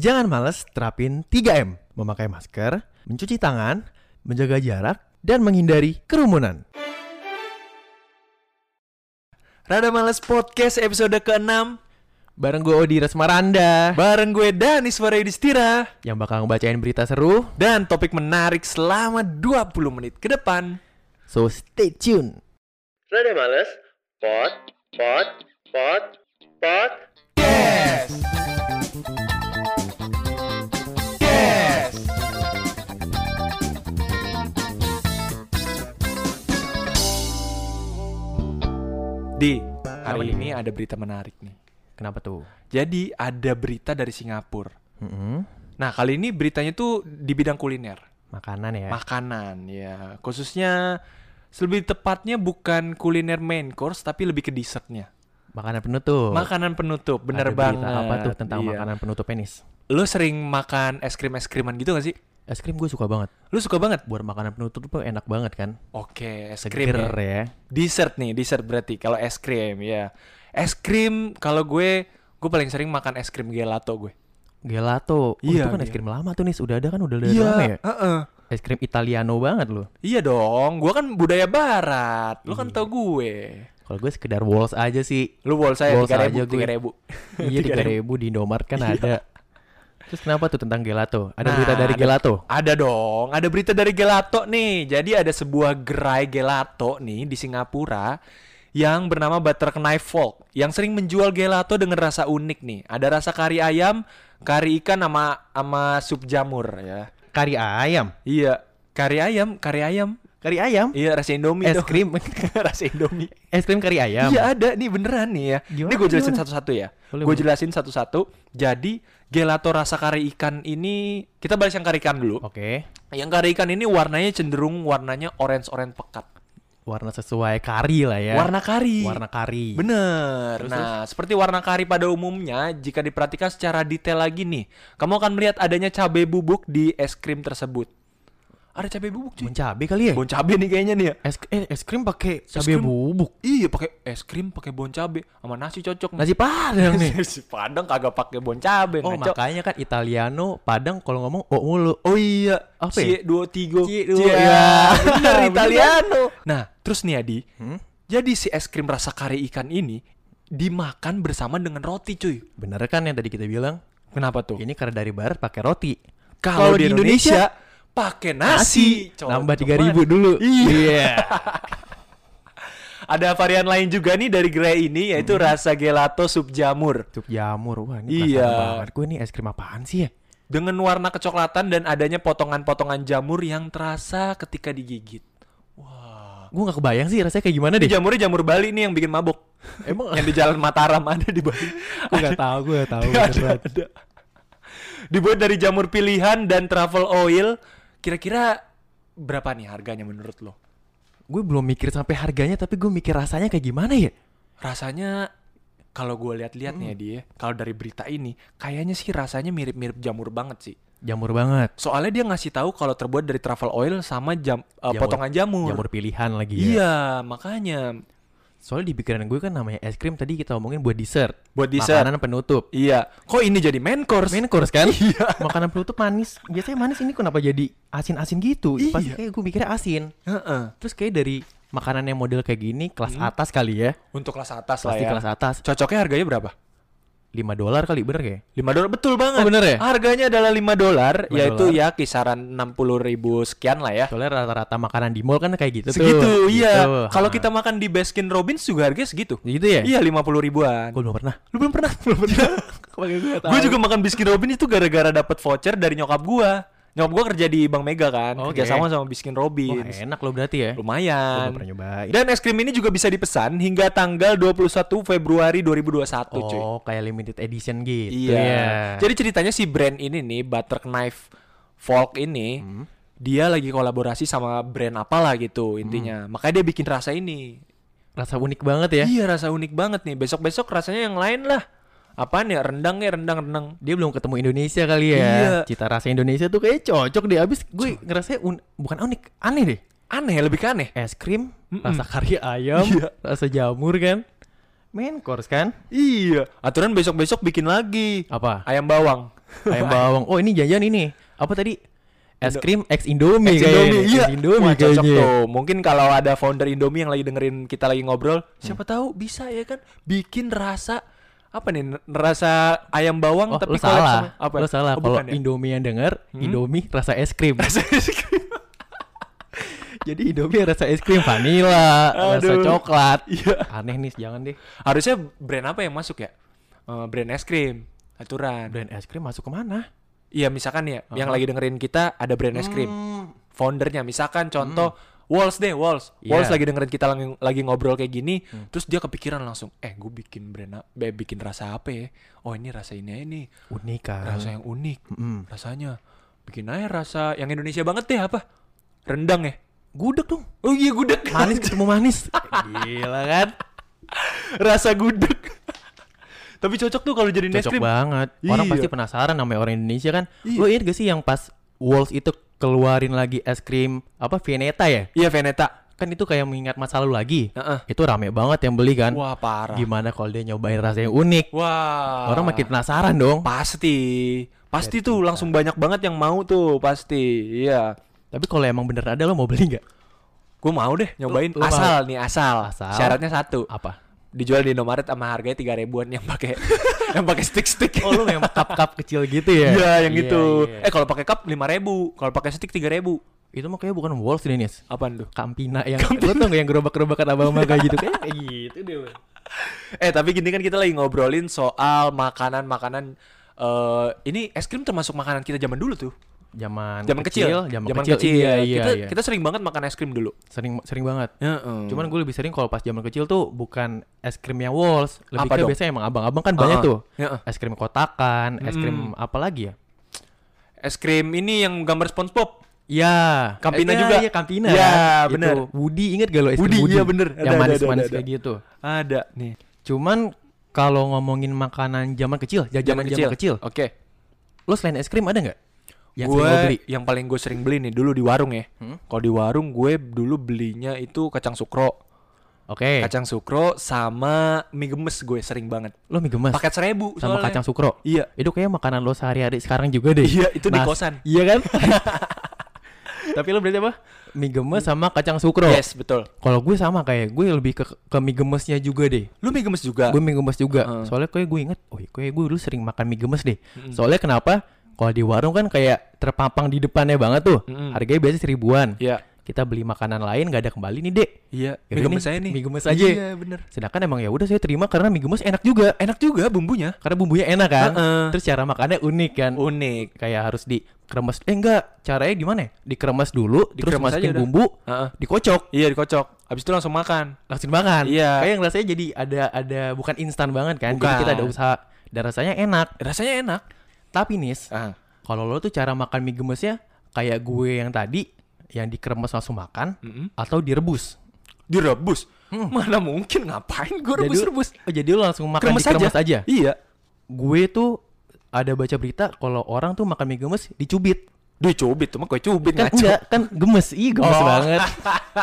Jangan males terapin 3M. Memakai masker, mencuci tangan, menjaga jarak, dan menghindari kerumunan. Rada Males Podcast episode ke-6 Bareng gue Odi Resmaranda Bareng gue Danis Distira yang bakal ngebacain berita seru. Dan topik menarik selama 20 menit ke depan So stay tune. Rada Males Pod Pod Pod Pod Yes Di, hari ini ada berita menarik nih Kenapa tuh? Jadi ada berita dari Singapura Mm-mm. Nah kali ini beritanya tuh di bidang kuliner Makanan ya. Makanan ya Khususnya lebih tepatnya bukan kuliner main course Tapi lebih ke dessertnya makanan penutup. Makanan penutup bener Ada banget berita apa tuh tentang Iya. makanan penutup penis? Lo sering makan es krim es kriman gitu gak sih? Es krim gue suka banget. Lo suka banget? Buat makanan penutup tuh enak banget kan? Oke es krim Seger ya ya. Dessert nih dessert berarti Kalau es krim ya Es krim kalau gue Gue paling sering makan es krim gelato gue Gelato. Oh, Iya, itu kan es iya. krim lama tuh nih. Udah ada kan udah dari lama ya. heeh. Es krim Italiano banget loh. Iya dong, gue kan budaya barat. Lu kan Iya. tau gue. Kalau gue sekedar walls aja sih. Lu saya Balls tiga aja ribu, gue. tiga ribu. iya tiga ribu di Indomaret kan Iya. ada. Terus kenapa tuh tentang gelato? Ada Nah, berita dari ada- gelato? Ada dong, ada berita dari gelato nih. Jadi ada sebuah gerai gelato nih di Singapura yang bernama Butter Knife Folk yang sering menjual gelato dengan rasa unik nih. Ada rasa kari ayam, kari ikan sama sama sup jamur ya. Kari ayam. Iya, kari ayam, kari ayam. Kari ayam? Iya, rasa Indomie Es dong. krim. rasa Indomie. Es krim kari ayam. Iya ada nih beneran nih ya. Gimana, ini gue jelasin satu-satu ya. Gue jelasin satu-satu. Jadi gelato rasa kari ikan ini kita bahas yang kari ikan dulu. Oke. Yang kari ikan ini warnanya cenderung warnanya orange-orange pekat. Warna sesuai kari lah ya. Warna kari. Warna kari. Bener. Terus, nah, seperti warna kari pada umumnya, jika diperhatikan secara detail lagi nih, kamu akan melihat adanya cabai bubuk di es krim tersebut. Ada cabai bubuk cuy. Bon cabe kali ya? Bon cabai nih kayaknya nih ya. Es, eh, es krim pakai cabe bubuk. Iya, pakai es krim pakai bon cabai sama nasi cocok. Nasi padang nih. Nasi Padang kagak pakai bon cabe Oh makanya kan Italiano Padang kalau ngomong oh mulu. Oh iya, Apa Cie ya? dua tiga. Cie dua, Cie, ya. bener Bener Italiano. Nah, terus nih Adi, Hmm? jadi si es krim rasa kari ikan ini dimakan bersama dengan roti, cuy. Bener kan yang tadi kita bilang? Kenapa tuh? Ini karena dari barat pakai roti. Kalau di Indonesia pakai nasi. Cocok nambah tiga ribu dulu. Iya. Ada varian lain juga nih dari gerai ini yaitu Hmm. rasa gelato sup jamur. Sup jamur. Wah, ini Iya. banget. Gue ini es krim apaan sih ya? Dengan warna kecoklatan dan adanya potongan-potongan jamur yang terasa ketika digigit. Wah. Gue gak kebayang sih rasanya kayak gimana deh. jamurnya jamur Bali nih yang bikin mabok. Emang yang di Jalan Mataram ada di Bali. gue gak tahu, gue gak tahu. Ada, ada. Dibuat dari jamur pilihan dan truffle oil. Kira-kira berapa nih harganya menurut lo? Gue belum mikir sampai harganya, tapi gue mikir rasanya kayak gimana ya? Rasanya kalau gue lihat-lihat nih ya dia, kalau dari berita ini kayaknya sih rasanya mirip-mirip jamur banget sih. Jamur banget. Soalnya dia ngasih tahu kalau terbuat dari truffle oil sama jam eh, Jamur- potongan jamur. Jamur pilihan lagi ya. Iya, makanya Soalnya di pikiran gue kan namanya es krim tadi kita omongin buat dessert. buat dessert. Makanan penutup. Iya. Kok ini jadi main course? Main course kan? Iya. Makanan penutup manis. Biasanya manis ini kenapa jadi asin-asin gitu? Iya. kayak gue mikirnya asin. Heeh. Terus kayak dari makanan yang model kayak gini kelas atas kali ya. Untuk kelas atas lah Pasti ya. kelas atas. Cocoknya harganya berapa? 5 dolar kali bener kayak? 5 dolar betul banget. Oh, bener ya? Harganya adalah 5 dolar, 5 yaitu ya kisaran 60 ribu sekian lah ya. Soalnya rata-rata makanan di mall kan kayak gitu Segitu, tuh. iya. Gitu. Kalau Ha. kita makan di Baskin Robbins juga harganya segitu. gitu ya? Iya, 50 ribuan. Gue belum pernah. Lu belum pernah? Belum pernah. gue juga makan Baskin Robbins itu gara-gara dapat voucher dari nyokap gua. Nyokap gua kerja di Bank Mega kan, Oke. kerja sama sama Baskin Wah Robbins. enak loh berarti ya. Gue Lumayan. belum pernah nyobain. Dan es krim ini juga bisa dipesan hingga tanggal 21 Februari 2021, cuy. Oh kayak limited edition gitu Iya. ya. Jadi ceritanya si brand ini nih, Butter Knife Folk ini, Hmm. dia lagi kolaborasi sama brand apalah gitu intinya. Hmm. Makanya dia bikin rasa ini. rasa unik banget ya. Iya, rasa unik banget nih. Besok-besok rasanya yang lain lah. Apaan ya? Rendang ya, rendang-rendang. Dia belum ketemu Indonesia kali ya. Iya. Cita rasa Indonesia tuh kayak cocok deh. Abis gue ngerasa un- bukan unik, aneh deh. Aneh, lebih ke aneh. Es krim, Mm-mm. rasa kari ayam, Iya. rasa jamur kan. Main course kan? Iya. Aturan besok-besok bikin lagi. Apa? Ayam bawang. ayam bawang. Oh ini jajan ini. Apa tadi? Es krim ex Indomie Ex kayaknya. Indomie, iya. Ex Indomie Wah, cocok kayaknya. tuh. Mungkin kalau ada founder Indomie yang lagi dengerin kita lagi ngobrol, siapa tahu bisa ya kan bikin rasa apa nih? Rasa ayam bawang Oh, tapi collab salah. sama- apa? Lu salah. Oh, Kalau ya? Indomie yang denger, Hmm? Indomie rasa es krim. Rasa es krim. Jadi Indomie rasa es krim vanilla, rasa coklat. Iya. Aneh nih, jangan deh. Harusnya brand apa yang masuk ya? Eh, brand es krim. Aturan. Brand es krim masuk ke mana? Iya, misalkan ya, yang Aha. lagi dengerin kita ada brand es krim. Hmm. Foundernya misalkan contoh Walls deh, Walls. Iya. Walls lagi dengerin kita lagi, lagi ngobrol kayak gini, terus dia kepikiran langsung, eh gue bikin brand, a- be- bikin rasa apa ya? Oh ini rasa ini nih, Unik kan. rasa yang unik, Mm-mm. rasanya. Bikin aja rasa yang Indonesia banget deh apa? Rendang ya? Gudeg dong. Oh iya gudeg. Manis ketemu manis. Gila kan? rasa gudeg. Tapi cocok tuh kalau jadi Cocok banget. Orang Iya. pasti penasaran namanya orang Indonesia kan. Iya. Lo inget gak sih yang pas Walls itu keluarin lagi es krim apa Veneta ya? Iya Veneta. Kan itu kayak mengingat masa lalu lagi. Heeh. Itu rame banget yang beli kan. Wah parah. Gimana kalau dia nyobain rasa yang unik? Wah. Orang makin penasaran dong. Pasti. Pasti Biar tuh langsung banyak banget yang mau tuh pasti. Iya. Tapi kalau emang bener ada lo mau beli nggak? Gue mau deh nyobain Lu- lu asal nih asal. Asal. Syaratnya satu. Apa? Dijual di Indomaret sama harganya tiga ribuan yang pakai yang pakai stick-stick. Oh lu yang cup-cup kecil gitu ya? Iya yang gitu. iya. Eh kalau pakai cup lima ribu, kalau pakai stick tiga ribu. itu mah kayak bukan Walls deh Nis. Apaan tuh? Kampina yang lo tau gak yang gerobak-gerobakan abang-abang kayak gitu kayak gitu deh. Bang. Eh tapi gini kan kita lagi ngobrolin soal makanan-makanan. eh ini es krim termasuk makanan kita zaman dulu tuh. Zaman Zaman kecil, zaman Zaman kecil, iya iya kita, iya. kita sering banget makan es krim dulu. sering sering banget. Heeh. Cuman gue lebih sering kalau pas zaman kecil tuh bukan es krim yang Walls, lebih Apa ke dong? biasanya emang abang-abang kan banyak Ah, tuh. Heeh. Es krim kotakan, es krim Mm. apa lagi ya? Es krim ini yang gambar SpongeBob. Ya, Campina eh, juga. Iya, Campina. Ya, Itu. bener. Woody inget gak lo es krim Woody, Woody? iya bener. Yang manis-manis kayak gitu. Ada nih. Cuman kalau ngomongin makanan zaman kecil, jajanan zaman kecil, Oke. lo selain es krim ada nggak? Yang gue sering lo beli? yang paling gue sering beli nih dulu di warung ya. Hmm? Kalau di warung gue dulu belinya itu kacang sukro. Oke. Kacang sukro sama mie gemes gue sering banget. Lo mie gemes Paket seribu sama soalnya. kacang sukro. Iya. Itu kayak makanan lo sehari-hari sekarang juga deh. Iya, itu di Nas- kosan. Iya kan? Tapi lo berarti apa? Mie gemes sama kacang sukro. Yes, betul. Kalau gue sama kayak gue lebih ke ke mie gemesnya juga deh. Lu mie gemes juga? Gue mie gemes juga. Heeh. Soalnya kayak gue inget, oh kayak gue dulu sering makan mie gemes deh. Mm-mm. Soalnya kenapa? Kalau di warung kan kayak terpampang di depannya banget tuh. Mm-mm. Harganya biasa seribuan. Iya. Kita beli makanan lain nggak ada kembali nih dek. Iya, Yaudah mie gemes aja nih. mie gemes aja. Iya, bener. Sedangkan emang ya udah saya terima karena mie gemes enak juga. Enak juga bumbunya. Karena bumbunya enak kan. Heeh. Terus cara makannya unik kan. Unik. Kayak harus dikremes. Eh enggak, caranya gimana ya? Dikremes dulu, terus Dikremes aja masukin bumbu, Heeh. dikocok, Iya, dikocok. Habis itu langsung makan. langsung makan. Iya. Kayak yang rasanya jadi ada ada bukan instan banget kan. Jadi Bukan. kita ada usaha dan rasanya enak. Rasanya enak. Tapi nis, Ah. Kalau lo tuh cara makan mie gemesnya kayak gue yang tadi yang dikremes langsung makan Mm-mm. atau direbus. Direbus. Hmm. Mana mungkin ngapain gue Jadi- rebus-rebus. Oh, jadi lo langsung makan Kremes dikremes aja. Iya. Gue tuh ada baca berita kalau orang tuh makan mie gemes dicubit. Duh cubit, cuma kue cubit Kan ngaco. enggak, kan gemes. Ih, gemes Oh. banget.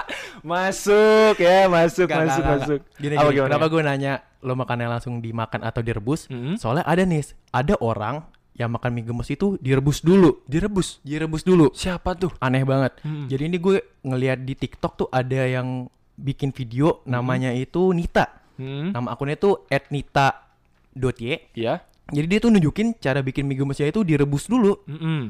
masuk ya, masuk, Enggak, masuk, enggak, masuk. enggak. Gini, Apa gini, kenapa gue nanya lo makannya langsung dimakan atau direbus? Mm-mm. Soalnya ada nih, ada orang yang makan mie gemes itu direbus dulu. Direbus. Direbus dulu. Siapa tuh? Aneh banget. Mm. Jadi ini gue ngeliat di TikTok tuh ada yang bikin video namanya itu Nita. Hmm. Nama akunnya tuh @nita.y. Iya. Jadi dia tuh nunjukin cara bikin mie gemesnya itu direbus dulu. Mm-mm.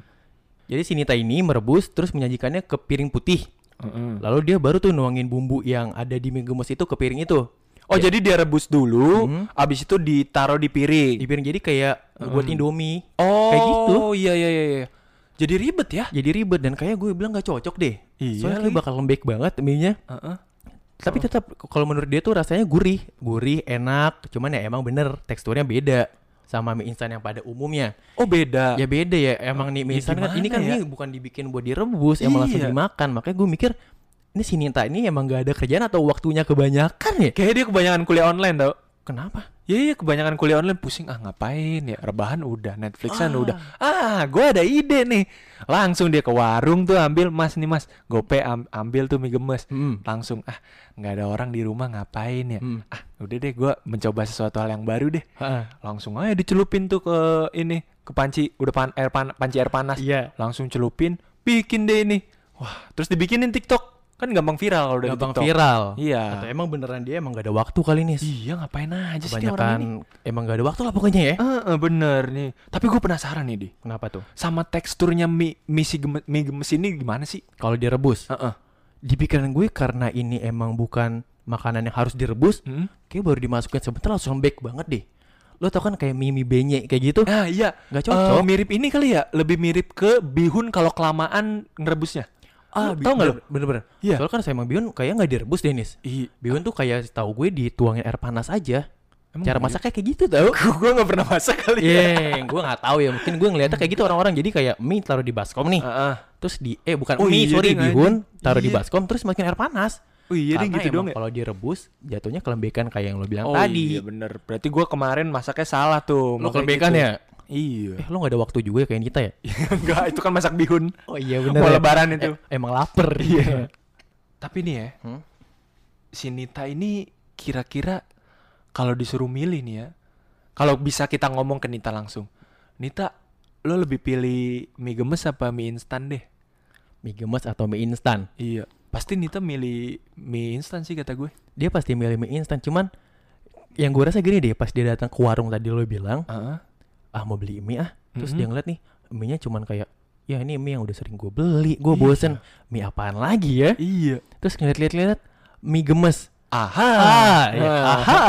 Jadi si Nita ini merebus terus menyajikannya ke piring putih. Mm-mm. Lalu dia baru tuh nuangin bumbu yang ada di mie gemes itu ke piring itu. Oh jadi dia rebus dulu, Hmm. abis itu ditaruh di piring. Di piring jadi kayak uh, buat Indomie. Oh, Kayak gitu. iya iya iya. iya. Jadi ribet ya? Jadi ribet dan kayak gue bilang gak cocok deh. Iya Soalnya bakal lembek banget mie-nya. Heeh. Tapi tetap kalau menurut dia tuh rasanya gurih, gurih, enak. Cuman ya emang bener teksturnya beda sama mie instan yang pada umumnya. Oh beda. Ya beda ya. Emang nih Ya mie instan kan ini kan ya? mie bukan dibikin buat direbus, emang langsung Iya. dimakan. Makanya gue mikir ini si Ninta ini emang gak ada kerjaan atau waktunya kebanyakan ya? Kayak dia kebanyakan kuliah online tau. Kenapa? Iya iya kebanyakan kuliah online pusing ah ngapain ya rebahan udah Netflixan Ah. udah ah gue ada ide nih langsung dia ke warung tuh ambil mas nih mas gope am- ambil tuh mie gemes Hmm. langsung ah nggak ada orang di rumah ngapain ya Hmm. ah udah deh gue mencoba sesuatu hal yang baru deh Ha-ha. langsung aja dicelupin tuh ke ini ke panci udah pan air pan panci air panas Iya. langsung celupin bikin deh ini wah terus dibikinin TikTok kan gampang viral kalau dari Gampang TikTok viral. Iya. Atau emang beneran dia emang gak ada waktu kali nih. iya ngapain aja sih Kebanyakan ini emang gak ada waktu lah pokoknya ya. Eh, eh, bener nih tapi gue penasaran nih di Kenapa tuh? sama teksturnya mie mie, si mie gemes ini gimana sih Kalau direbus, Heeh. di pikiran gue karena ini emang bukan makanan yang harus direbus, Hmm? kayak baru dimasukin sebentar langsung lembek banget deh. Lo tau kan kayak mie mie benyek kayak gitu? Ah iya, Nggak cocok. mirip ini kali ya, lebih mirip ke bihun kalau kelamaan ngerebusnya. Ah, Lu tahu nggak lo? Bener-bener. Iya. Soalnya kan saya emang bihun kayaknya nggak direbus Denis. Iya. Bihun tuh kayak tahu gue dituangin air panas aja. Emang Cara masaknya kayak gitu tau. gue nggak pernah masak kali Iya, gue nggak tahu ya. Mungkin gue ngeliatnya kayak gitu orang-orang. Jadi kayak mie taruh di baskom nih. Heeh. Terus di eh bukan Oh mie, iya sorry bihun taruh di Iya. baskom terus masukin air panas. Oh iya Karena gitu dong ya. Kalau direbus jatuhnya kelembekan kayak yang lo bilang Oh tadi. iya bener. Berarti gue kemarin masaknya salah tuh. Lo kelembekan gitu. ya? Iya. Eh lo gak ada waktu juga ya kayak kita ya? Enggak, itu kan masak bihun. Oh iya Mau lebaran itu. Eh, emang lapar. Iya. Tapi nih ya, Hmm? si Nita ini kira-kira kalau disuruh milih nih ya, kalau bisa kita ngomong ke Nita langsung, Nita, lo lebih pilih mie gemes apa mie instan deh? Mie gemes atau mie instan? Iya, pasti Nita milih mie instan sih kata gue. Dia pasti milih mie instan. Cuman yang gue rasa gini deh, pas dia datang ke warung tadi lo bilang, Heeh. Ah mau beli mie ah. Terus Mhm. dia ngeliat nih, mie-nya cuman kayak, ya ini mie yang udah sering gue beli, gue Iya. bosen. Mie apaan lagi ya? Iya. Terus ngeliat-liat-liat, mie gemes. Aha. Ah, ya, Ah. aha.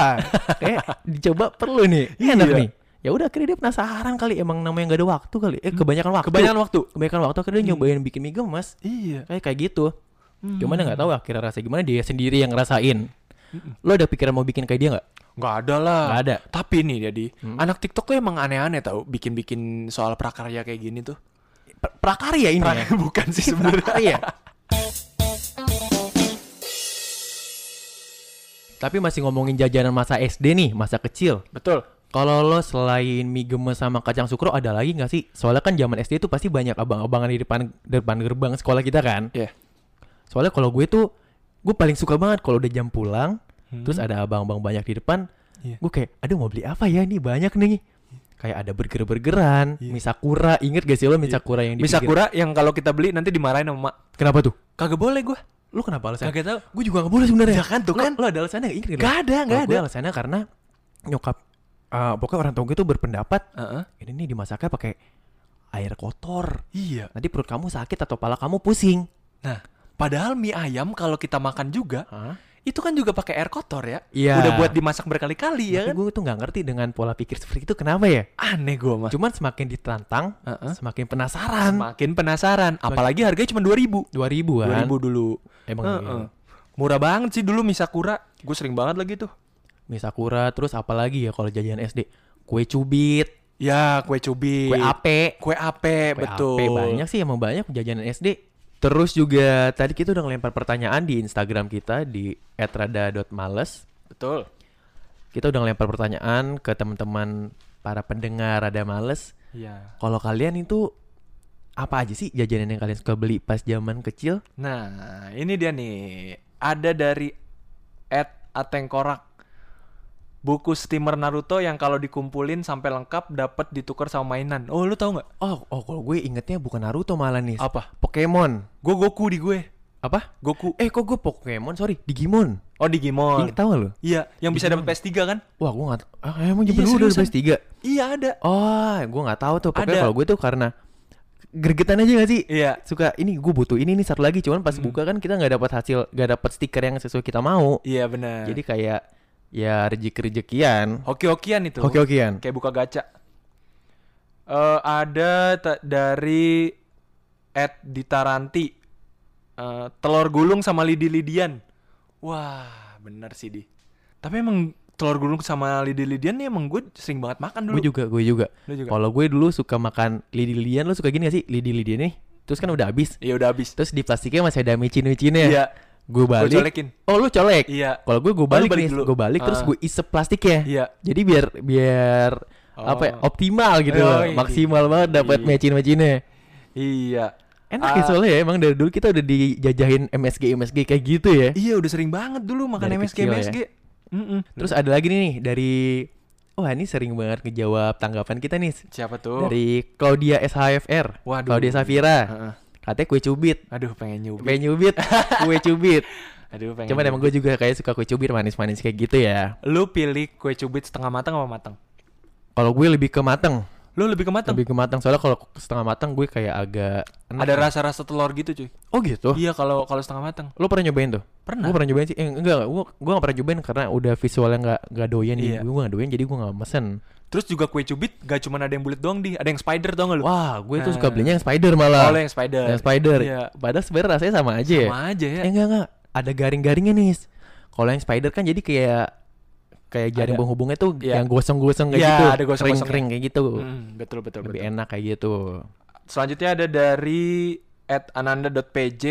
Kayak dicoba perlu nih. Enak Iya. nih. Ya udah akhirnya dia penasaran kali emang namanya nggak ada waktu kali. Eh kebanyakan waktu. Kebanyakan waktu. kebanyakan waktu akhirnya dia nyobain bikin mie gemes. Iya. Kayak kayak gitu. Hmm. Cuman nggak tahu akhirnya rasa gimana dia sendiri yang ngerasain. Lo ada pikiran mau bikin kayak dia nggak? Nggak ada lah. Nggak ada. Tapi nih jadi, Hmm. anak TikTok tuh emang aneh-aneh tau bikin-bikin soal prakarya kayak gini tuh. Pra- Prakarya ini ya. Bukan sih sebenarnya. Prakarya. Tapi masih ngomongin jajanan masa SD nih, masa kecil. Betul. Kalau lo selain mie gemes sama kacang sukro ada lagi nggak sih? Soalnya kan zaman SD itu pasti banyak abang-abangan di depan depan gerbang sekolah kita kan. Iya. Soalnya kalau gue tuh gue paling suka banget kalau udah jam pulang, Hmm. terus ada abang-abang banyak di depan, Iya. gue kayak, aduh mau beli apa ya nih banyak nih. Kayak ada burger-burgeran, Iya. mie sakura, inget gak sih lo mie sakura yang di Mie pinggir? Sakura yang kalau kita beli nanti dimarahin sama mak. Kenapa tuh? Kagak boleh gua. Lu kenapa alasannya? Kagak tahu. Gue juga gak boleh sebenarnya. Ya kan, tuh Lo- kan. Lo ada alasannya gak? Ingat gak? Gak ada, gak ada. Gue alasannya karena nyokap, eh, pokoknya orang tua gue tuh berpendapat Heeh. ini nih dimasaknya pakai air kotor. Iya. Nanti perut kamu sakit atau pala kamu pusing. Nah, padahal mie ayam kalau kita makan juga Hah? itu kan juga pakai air kotor ya. Iya. Udah buat dimasak berkali-kali ya kan. gue tuh nggak ngerti dengan pola pikir seperti itu kenapa ya? Aneh gua mah. Cuman semakin ditantang, Heeh. semakin penasaran. Makin penasaran, apalagi harganya cuma 2000. 2000 kan? 2000 dulu. Emang Heeh. iya. Murah banget sih dulu mie Sakura. Gue sering banget lagi tuh. Mie sakura, terus apa lagi ya kalau jajanan SD? Kue cubit, Ya, kue cubit. kue ape. Kue ape, Kue betul. ape banyak sih emang banyak jajanan SD. Terus juga tadi kita udah ngelempar pertanyaan di Instagram kita di @rada.males. Betul. Kita udah ngelempar pertanyaan ke teman-teman para pendengar Rada Males. Iya. Kalau kalian itu apa aja sih jajanan yang kalian suka beli pas zaman kecil? Nah, ini dia nih. Ada dari Ed Atengkorak. Buku steamer Naruto yang kalau dikumpulin sampai lengkap dapat ditukar sama mainan. Oh, lu tahu nggak? Oh, oh kalau gue ingetnya bukan Naruto malah nih. Apa? Pokemon. Gue Goku di gue. Apa? Goku. Eh kok gue Pokemon? Sorry, Digimon. Oh, Digimon. Ingat tahu lo? Iya, yang bisa dapat PS3 kan? Wah, gue nggak. Ah, emang Iya, zaman dulu udah seriusan. PS3. Iya, ada. Oh, gue nggak tahu tuh. Pokoknya Ada. kalau gue tuh karena gregetan aja gak sih? Iya. Suka ini gue butuh ini nih satu lagi. Cuman pas Hmm. buka kan kita nggak dapat hasil, nggak dapat stiker yang sesuai kita mau. Iya, benar. Jadi kayak ya rezeki-rezekian. hoki-hokian itu. Hoki-hokian. Kayak buka gacha. Eh ada dari Ed Ditaranti. Eh, telur gulung sama lidi-lidian. Wah, bener sih di. Tapi emang telur gulung sama lidi-lidian nih emang gue sering banget makan dulu. Gue juga, gue juga. Juga. Kalau gue dulu suka makan lidi-lidian, lo suka gini gak sih? Lidi-lidian nih. Terus kan udah habis. Iya udah habis. Terus di plastiknya masih ada micin-micinnya. Iya. Gue balik. colekin. Oh, lu colek. Iya. Kalau gue gue lu balik, balik nih, gue balik terus Ah. gue isep plastiknya. Iya. Jadi biar biar Oh. apa ya, optimal gitu Oh, iya. Maksimal banget dapat Iya. mecin-mecinnya. Iya. Enak ya Ah. soalnya ya emang dari dulu kita udah dijajahin MSG MSG kayak gitu ya. Iya udah sering banget dulu makan Dari MSG kecil ya. MSG. Mm-mm. Terus ada lagi nih dari wah ini sering banget ngejawab tanggapan kita nih Siapa tuh? dari Claudia SHFR. Waduh. Claudia Safira. Heeh. Katanya kue cubit. Aduh, pengen nyubit. Pengen nyubit, kue cubit. Aduh, pengen. Cuman emang gue juga kayak suka kue cubit manis-manis kayak gitu ya. Lu pilih kue cubit setengah matang apa matang? Kalau gue lebih ke mateng, Lu lebih ke matang. lebih ke mateng. Soalnya kalau setengah mateng gue kayak agak enak. Ada rasa-rasa telur gitu, cuy. Oh gitu. Iya, kalau kalau setengah matang. Lo pernah nyobain tuh? Pernah. Gue pernah nyobain sih. Eh, enggak, gue gue gak pernah nyobain karena udah visualnya nggak nggak doyan Iya. Gue gak doyan jadi gue gak mesen. Terus juga kue cubit gak cuma ada yang bulat doang di, ada yang spider tau gak lu? Wah, gue tuh Nah. suka belinya yang spider malah. Oh, yang spider. Yang spider. Iya. Padahal sebenarnya rasanya sama aja ya. Sama aja ya. Eh enggak enggak, ada garing-garingnya nih. Kalau yang spider kan jadi kayak kayak jaring Ada. penghubungnya tuh Iya. yang gosong-gosong kayak Iya, gitu. ada gosong-gosongnya. Kering-kering kayak gitu. Hmm, betul betul Lebih betul. enak kayak gitu. Selanjutnya ada dari @ananda.pj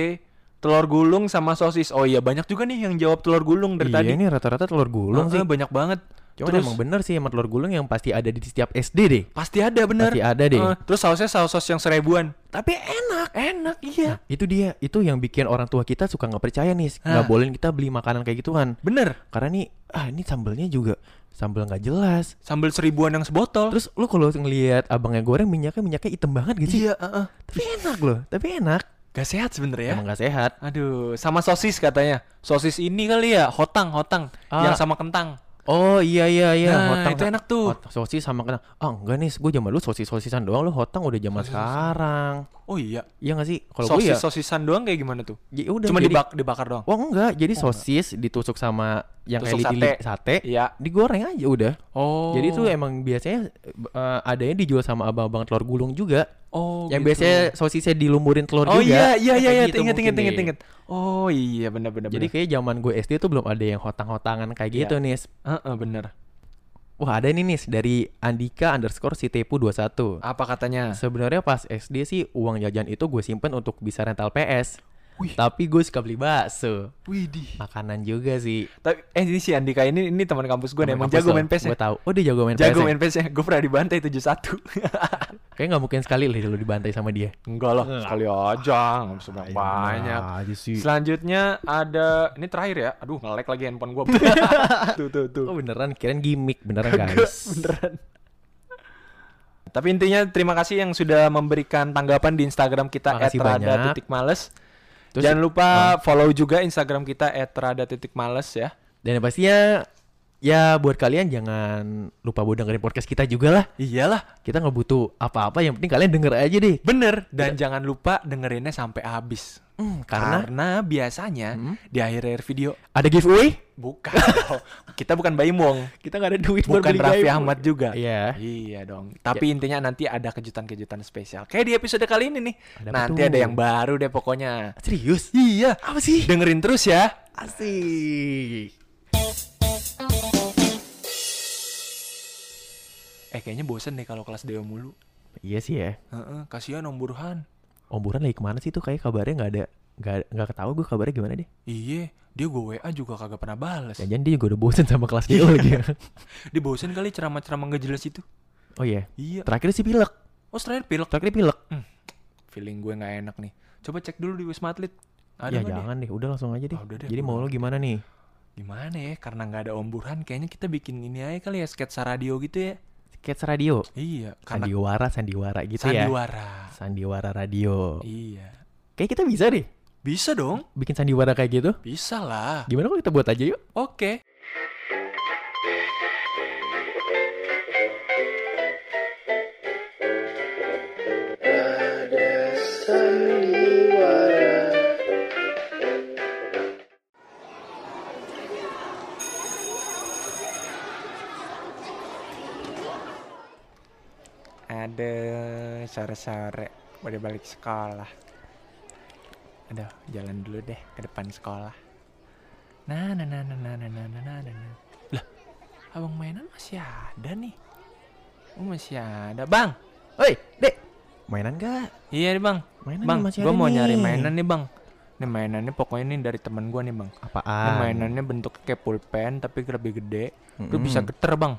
telur gulung sama sosis. Oh iya, banyak juga nih yang jawab telur gulung dari iya, tadi. ini rata-rata telur gulung Heeh, sih. banyak banget. Cuman Terus emang bener sih emang telur gulung yang pasti ada di setiap SD deh. pasti ada bener. Pasti ada deh. Heeh, terus sausnya saus-saus yang seribuan. Tapi enak. Enak iya. Nah, itu dia, itu yang bikin orang tua kita suka nggak percaya nih, nggak bolehin kita beli makanan kayak gituan. Bener. Karena nih, ah ini sambelnya juga sambel nggak jelas. Sambal seribuan yang sebotol. Terus lu kalau ngelihat abangnya goreng minyaknya minyaknya hitam banget gitu iya, heeh. Tapi enak loh, tapi enak. Gak sehat sebenernya. Emang gak sehat. Aduh, sama sosis katanya. Sosis ini kali ya, hotang, hotang, Ah. yang sama kentang. Oh iya iya iya. Nah, itu enak tuh. hot- sosis sama kentang. Ah enggak nih, gue zaman dulu sosis sosisan doang. Lu hotang udah zaman Sosis. sekarang. Oh iya. Iya gak sih? Kalau gue ya, sosisan doang kayak gimana tuh? ya udah. Cuma jadi, dibak dibakar doang. Oh enggak, jadi Oh, sosis ditusuk sama yang Tusuk kayak lidi sate. Iya. digoreng aja udah. Oh. Jadi itu emang biasanya eh, adanya dijual sama abang-abang telur gulung juga. Oh, yang gitu. biasanya sosisnya dilumurin telur Oh juga. iya iya iya Kayak iya gitu inget inget inget inget. Oh iya benar benar Jadi kayak zaman gue SD tuh belum ada yang hotang-hotangan kayak Iya. gitu nih. Heeh, bener. Wah ada nih nih dari Andika underscore si Tepu 21 Apa katanya? Sebenarnya pas SD sih uang jajan itu gue simpen untuk bisa rental PS Wih. Tapi gue suka beli bakso Widih. Makanan juga sih Tapi eh ini si Andika ini ini teman kampus gue nih emang jago main PS Gue tahu Oh dia jago main Jago PS ya? main PS. Gue pernah dibantai 71. Kayaknya gak mungkin sekali lah lu dibantai sama dia Enggak lah, sekali aja, nggak bisa banyak banyak. aja sih Selanjutnya ada ini terakhir ya. Aduh, nge-lag lagi handphone gua. tuh tuh tuh. Oh beneran kirain gimmick Beneran guys beneran. Tapi intinya terima kasih yang sudah memberikan tanggapan di Instagram kita banyak. @rada.males. Terus- Jangan lupa follow juga Instagram kita @rada.males ya. Dan yang pastinya Ya buat kalian jangan lupa buat dengerin podcast kita juga lah Iyalah, Kita nggak butuh apa-apa Yang penting kalian denger aja deh bener. Dan jangan lupa dengerinnya sampai habis. Hmm, Karena Karena biasanya Hmm? di akhir-akhir video ada giveaway bukan. Kita bukan Bayi Mong. Kita nggak ada duit buat Bukan beli Raffi. Ahmad juga. Iya Iya dong. Tapi intinya nanti ada kejutan-kejutan spesial. Kayak di episode kali ini nih. Ada nanti tuh? ada yang baru deh pokoknya. Serius? Iya. Apa sih? Dengerin terus ya. Asik Eh kayaknya bosen deh kalau kelas Dewa mulu. Iya sih ya Heeh, kasihan Om Burhan. Om Burhan lagi ke mana sih tuh kayak kabarnya nggak ada nggak nggak ketahu gue kabarnya gimana deh Iya, dia gue WA juga kagak pernah balas. Jangan dia juga udah bosen sama kelas dia lagi Dia bosen kali ceramah-ceramah gak jelas itu. Oh iya Iya. Terakhir sih pilek Oh, terakhir pilek. Terakhir pilek Feeling gue nggak enak nih. Coba cek dulu di Wisma Atlet. Ada Ya nggak jangan deh udah langsung aja deh Ah, udah deh, Jadi mau lo gimana nih Gimana ya? Karena nggak ada Om Burhan, kayaknya kita bikin ini aja kali ya sketsa radio gitu ya. Sketsa radio Iya, karena Sandiwara Sandiwara gitu ya sandiwara. Sandiwara radio Iya. Kayak kita bisa deh Bisa dong. Bikin sandiwara kayak gitu Bisa lah. Gimana kalau kita buat aja yuk Oke. Ada sore-sore udah balik sekolah. Aduh, jalan dulu deh ke depan sekolah. Nah, nah, nah, nah, nah, nah, nah, nah, nah, nah. Lah, abang mainan masih ada nih. Oh, masih ada. Bang, Oi dek Mainan gak? iya nih bang. Mainan Bang, masih gua mau nih. nyari mainan nih bang. Nih mainannya pokoknya ini dari teman gua nih bang. Ini Apaan? mainannya bentuknya kayak pulpen tapi lebih gede. Lu Mm-mm. bisa geter bang.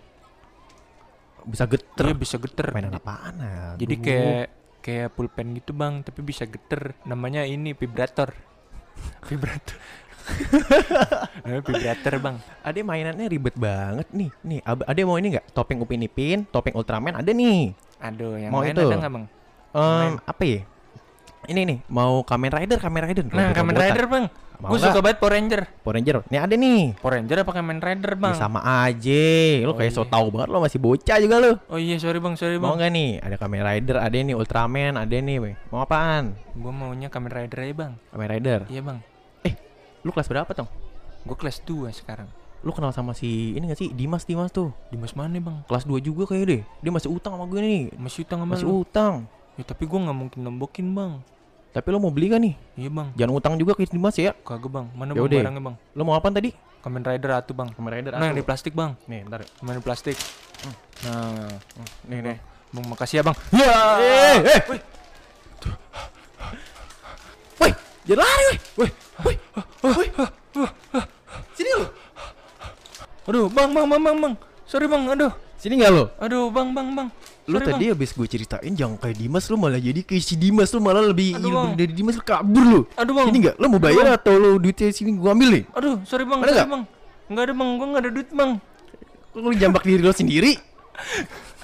Bisa geter Iya bisa geter. Mainan apaan ah? Jadi Aduh. kayak kayak pulpen gitu bang, tapi bisa geter. Namanya ini vibrator. vibrator. Vibrator bang. Ade mainannya ribet banget nih. Nih, ab- Ade mau ini nggak? Topeng Upin Ipin, topeng Ultraman ada nih. Aduh, yang Mau lain itu? ada nggak bang? Main. apa ya? Ini nih, mau Kamen Rider, Kamen Rider. Nah, Kamen. Rider bang. Mau Gue suka banget Power Ranger. Power Ranger. Nih ada nih. Power Ranger apa Kamen Rider Ya, bang? sama aja. Lu Oh, kayak so iya. tau banget lo masih bocah juga lu. Oh iya sorry bang, sorry Mau bang. nggak nih? Ada Kamen Rider, ada nih Ultraman, ada nih. weh. Mau apaan? Gue maunya Kamen Rider aja bang. Kamen Rider. Iya bang. Lu kelas berapa, Tong? Gue kelas 2 sekarang. Lu kenal sama si ini gak sih? Dimas Dimas tuh. Dimas mana bang? Kelas 2 juga kayak deh. Dia masih utang sama gue nih. Masih utang sama Masih lu? utang. Ya tapi gue nggak mungkin nembokin bang. Tapi lo mau beli kan nih? Iya bang. Jangan utang juga ke Dimas ya. Kagak bang. Mana Ya bang udah. barangnya bang? Lo mau apa tadi? Kamen Rider atuh bang. Kamen Rider. Nah yang atuh. di plastik bang. Nih, bentar. Main di plastik. Nah, Nih, nih. bang makasih ya bang. Ya. Eh, eh. Woi, jangan lari, woi. Woi, woi, woi. Sini lo. Aduh, bang, bang, bang, bang, bang. Sorry bang, aduh, Sini enggak lo? aduh, bang, bang, bang. Lu Sorry, tadi habis gue ceritain jangan kayak Dimas lu malah jadi kayak si Dimas lu malah lebih Aduh, lebih Bang. dari Dimas lu kabur lu. Bang. Aduh bang, Sini enggak? Lu mau bayar atau lu duitnya sini gua ambil nih? aduh, sorry bang, Ada sorry nggak? bang. Nggak ada bang, gue nggak ada duit bang. Lu jambak diri lu sendiri.